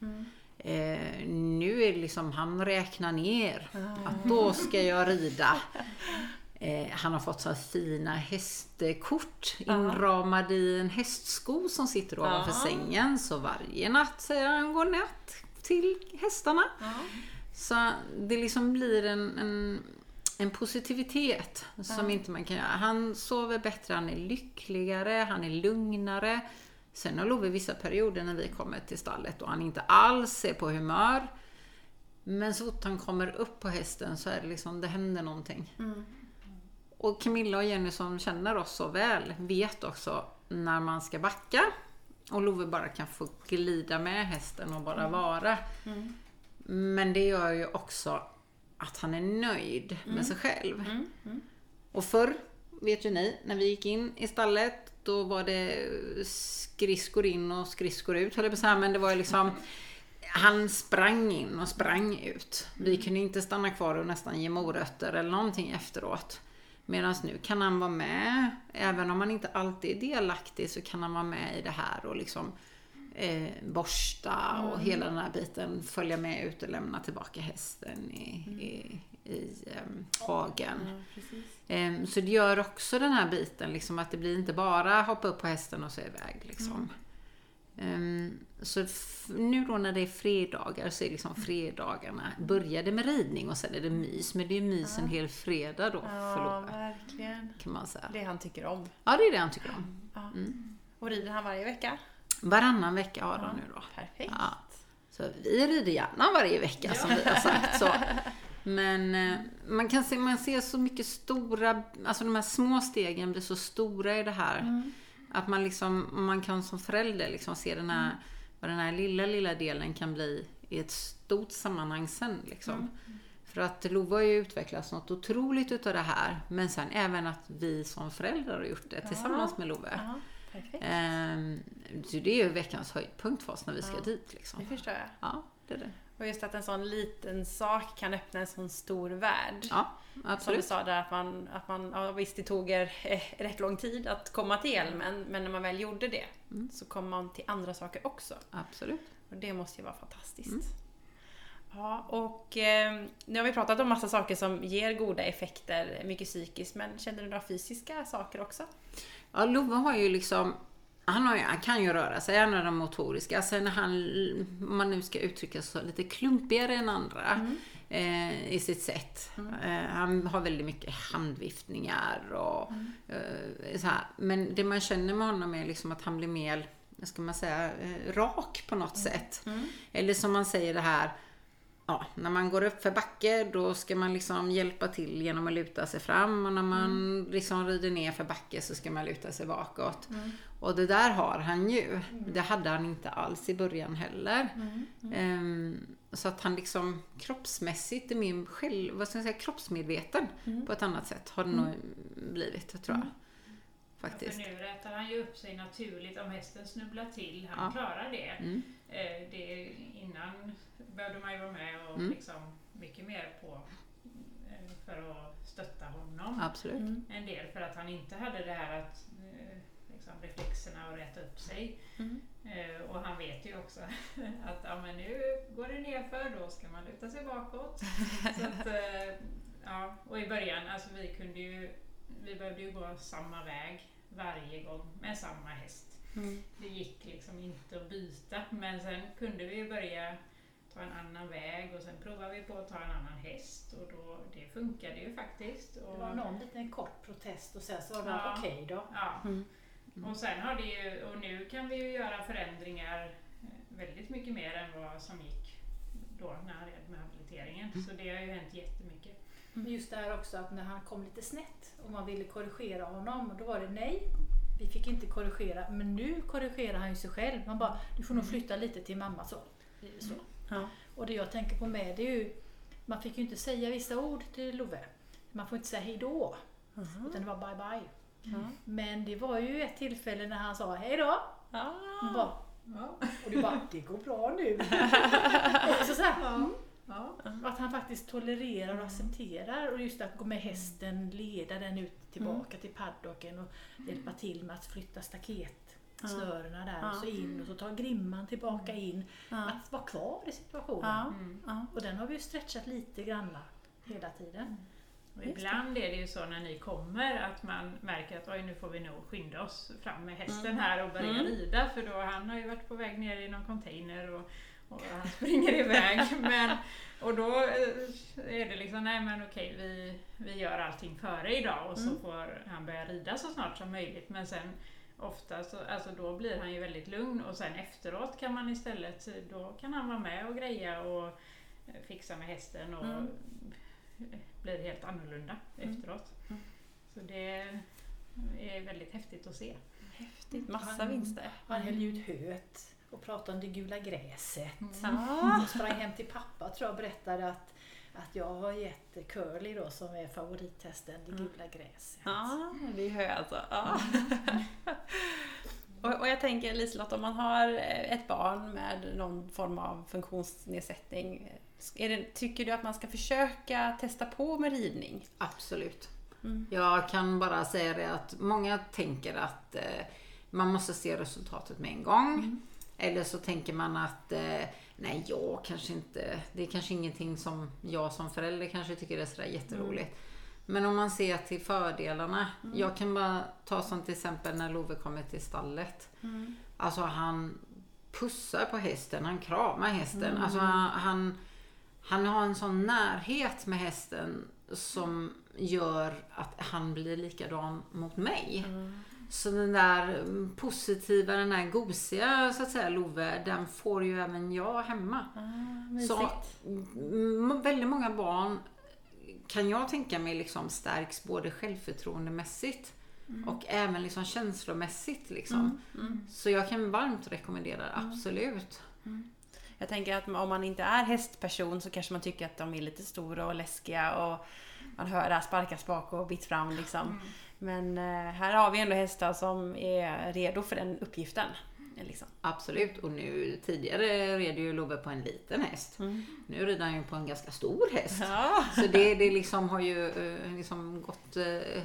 Eh, nu är det liksom, han räknar ner att då ska jag rida. Eh, han har fått så fina hästkort inramade i en hästsko som sitter ovanför Ja. sängen. Så varje natt säger han godnatt till hästarna. Så det liksom blir en, en, en positivitet som inte man kan göra. Han sover bättre, han är lyckligare, han är lugnare. Sen har Love vissa perioder när vi kommer till stallet och han inte alls är på humör. Men så fort han kommer upp på hästen så är det liksom, det händer någonting. Och Camilla och Jenny som känner oss så väl vet också när man ska backa. Och Love bara kan få glida med hästen och bara vara. Men det gör ju också att han är nöjd med sig själv. Och förr, vet ju ni, när vi gick in i stallet då var det skridskor in och skridskor ut höll jag på att säga. Men det var ju liksom han sprang in och sprang ut. Vi kunde inte stanna kvar och nästan ge morötter eller någonting efteråt. Medan nu kan han vara med, även om han inte alltid är delaktig så kan han vara med i det här och liksom eh, borsta och hela den här biten, följa med ut och lämna tillbaka hästen i, i, i em, hagen. Ja. Em, Så det gör också den här biten, liksom, att det blir inte bara hoppa upp på hästen och så iväg. Liksom. Ehm, så nu då när det är fredagar så är liksom fredagarna började med ridning och sen är det mys. Men det är mys en hel fredag då Ja, verkligen. kan man säga. Det han tycker om. Ja, det är det han tycker om. Ja. Och rider han varje vecka? Varannan vecka har han nu då. Perfekt. Ja. Så vi rider gärna varje vecka som vi har sagt. Så. Men eh, man kan se, man ser så mycket stora, alltså de här små stegen blir så stora i det här. Att man liksom, man kan som förälder liksom se den här, vad den här lilla, lilla delen kan bli i ett stort sammanhang sen liksom. För att Lova har ju utvecklats något otroligt utav det här. Men sen även att vi som föräldrar har gjort det tillsammans med Love. Ja, perfekt. Ehm, så det är ju veckans höjdpunkt för oss när vi ska Ja. dit. Det Liksom. förstår jag. Ja, det är det. Och just att en sån liten sak kan öppna en sån stor värld. Ja, Som du absolut. sa där att man, att man ja, visst det tog er eh, rätt lång tid att komma till Hjälmen, men när man väl gjorde det Mm. så kom man till andra saker också. Absolut. Och det måste ju vara fantastiskt. Mm. Ja, och eh, nu har vi pratat om massa saker som ger goda effekter, mycket psykiskt, men känner du några fysiska saker också? Ja, Love har ju liksom han, har han kan ju röra sig, han är den motoriska. Sen är han, om man nu ska uttrycka sig så, lite klumpigare än andra eh, i sitt sätt. Eh, han har väldigt mycket handviftningar och eh, så här. Men det man känner med honom är liksom att han blir mer, ska man säga, eh, rak på något sätt. Eller som man säger det här, ja, när man går upp för backe då ska man liksom hjälpa till genom att luta sig fram. Och när man liksom rider ner för backe så ska man luta sig bakåt. Och det där har han ju. Det hade han inte alls i början heller. Ehm, så att han liksom kroppsmässigt är mer själv, vad ska jag säga, kroppsmedveten på ett annat sätt har det nog blivit, tror jag. Faktiskt. För nu rätar han ju upp sig naturligt om hästen snubblar till. Han Ja. klarar det. Mm. Eh, det. Innan behövde man ju vara med och Mm. liksom mycket mer på eh, för att stötta honom. Absolut. En del för att han inte hade det här att eh, liksom reflexerna och räta upp sig. Mm. Eh, och han vet ju också att ja, men nu går det nerför, då ska man luta sig bakåt. Så att, eh, ja, och i början, alltså vi kunde ju, vi behövde ju gå samma väg varje gång med samma häst. Mm. Det gick liksom inte att byta, men sen kunde vi börja ta en annan väg och sen provade vi på att ta en annan häst och då, det funkade ju faktiskt. Och, Det var någon liten kort protest och sen så var det Ja. okej då. Ja. Mm. Och sen har det ju, och nu kan vi ju göra förändringar eh, väldigt mycket mer än vad som gick då när med habiliteringen. Så det har ju hänt jättemycket. Men just det här också att när han kom lite snett och man ville korrigera honom, då var det nej. Vi fick inte korrigera, men nu korrigerar han ju sig själv. Man bara, du får nog flytta lite till mamma så. det så. Ja. Och det jag tänker på med det är ju, man fick ju inte säga vissa ord till Love. Man får inte säga hejdå, utan det var bye bye. Ja. Men det var ju ett tillfälle när han sa hejdå. Man bara, Ja. och du bara, det går bra nu. och så så här, mm. Ja. Att han faktiskt tolererar och accepterar och just att gå med hästen, leda den ut tillbaka till paddocken och hjälpa till med att flytta staketsnörena där och så in och så tar grimman tillbaka in. Ja. Att vara kvar i situationen. Ja. Mm. Och den har vi ju stretchat lite grann hela tiden. Och ibland är det ju så när ni kommer att man märker att oj nu får vi nog skynda oss fram med hästen här och börja Mm. rida för då han har ju varit på väg ner i någon container och, och han springer iväg. Men, och då eh, är det liksom, nej men okej vi, vi gör allting före idag och så Mm. får han börja rida så snart som möjligt. Men sen ofta så, alltså då blir han ju väldigt lugn och sen efteråt kan man istället, då kan han vara med och greja och eh, fixa med hästen och Mm. blir helt annorlunda Mm. efteråt. Mm. Så det är väldigt häftigt att se. Häftigt. Massa Han- vinster. Han höll ju ut höet och pratade om det gula gräset. Ja. Och sprang hem till pappa tror jag och berättade att, att jag har gett Curly då som är favorithästen det gula gräset. Ja, vi hör alltså. Ja. och, och jag tänker Liselott, om man har eh, ett barn med någon form av funktionsnedsättning, är det, tycker du att man ska försöka testa på med ridning? Absolut. Mm. Jag kan bara säga det att många tänker att eh, man måste se resultatet med en gång. Eller så tänker man att eh, nej, jag kanske inte, det är kanske ingenting som jag som förälder kanske tycker är sådär jätteroligt. Men om man ser till fördelarna. Jag kan bara ta som till exempel när Love kommer till stallet. Alltså han pussar på hästen, han kramar hästen. Mm. Alltså han, han har en sån närhet med hästen som gör att han blir likadan mot mig. Mm. Så den där mm, positiva, den där gosiga så att säga Love, den får ju även jag hemma. Ah, Så mm, väldigt många barn kan jag tänka mig liksom stärks både självförtroendemässigt och även liksom känslomässigt. Liksom. Så jag kan varmt rekommendera det, absolut. Jag tänker att om man inte är hästperson så kanske man tycker att de är lite stora och läskiga och man hör det här sparkas bak och bitt fram liksom. Men eh, här har vi ändå hästar som är redo för den uppgiften. Liksom. Absolut. Och nu tidigare red ju Love på en liten häst. Nu rider han ju på en ganska stor häst. Ja. Så det, det liksom har ju eh, liksom gått eh,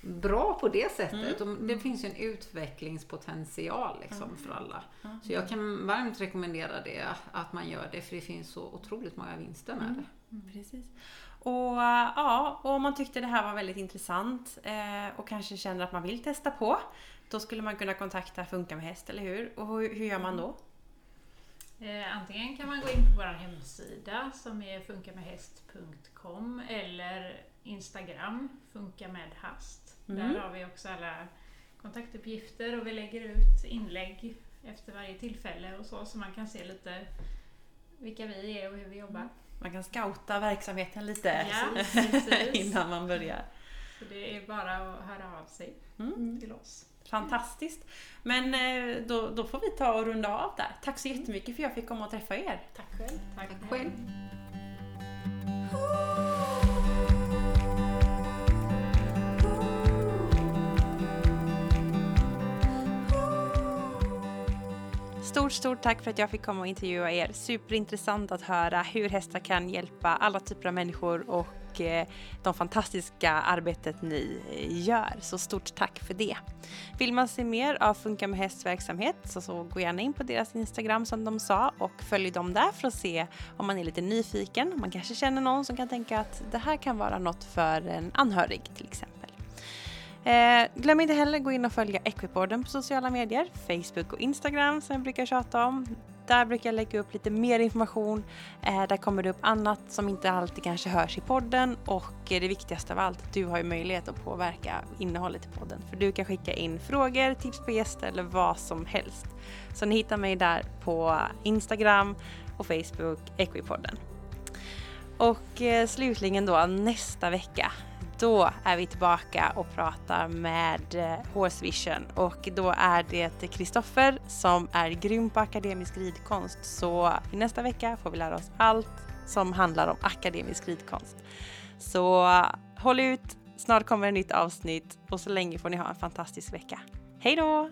bra på det sättet. Och det finns ju en utvecklingspotential liksom för alla. Så jag kan varmt rekommendera det, att man gör det. För det finns så otroligt många vinster med det. Precis. Och ja, och om man tyckte det här var väldigt intressant eh, och kanske känner att man vill testa på, då skulle man kunna kontakta Funka med häst, eller hur? Och hur, hur gör man då? Eh, antingen kan man gå in på vår hemsida som är funkamedhäst.com eller Instagram, funka med hast. Mm. Där har vi också alla kontaktuppgifter och vi lägger ut inlägg efter varje tillfälle och så, så man kan se lite vilka vi är och hur vi jobbar. Man kan scouta verksamheten lite Ja, innan man börjar. Så det är bara att höra av sig Mm. till oss. Fantastiskt! Men eh, då, då får vi ta och runda av där. Tack så jättemycket för att jag fick komma och träffa er. Tack själv. Tack själv. Stort, stort tack för att jag fick komma och intervjua er. Superintressant att höra hur hästar kan hjälpa alla typer av människor och eh, de fantastiska arbetet ni eh, gör. Så stort tack för det. Vill man se mer av Funka med hästs verksamhet så, så gå gärna in på deras Instagram som de sa och följ dem där för att se om man är lite nyfiken. Man kanske känner någon som kan tänka att det här kan vara något för en anhörig till exempel. Eh, glöm inte heller gå in och följa Equipodden på sociala medier, Facebook och Instagram som jag brukar tjata om. Där brukar jag lägga upp lite mer information. Eh, där kommer det upp annat som inte alltid kanske hörs i podden och eh, det viktigaste av allt, du har ju möjlighet att påverka innehållet i podden. För du kan skicka in frågor, tips på gäster eller vad som helst. Så ni hittar mig där på Instagram och Facebook, Equipodden. Och eh, slutligen då nästa vecka då är vi tillbaka och pratar med eh, Horse Vision och då är det Kristoffer som är grym på akademisk ridkonst. Så i nästa vecka får vi lära oss allt som handlar om akademisk ridkonst. Så håll ut, snart kommer ett nytt avsnitt och så länge får ni ha en fantastisk vecka. Hej då!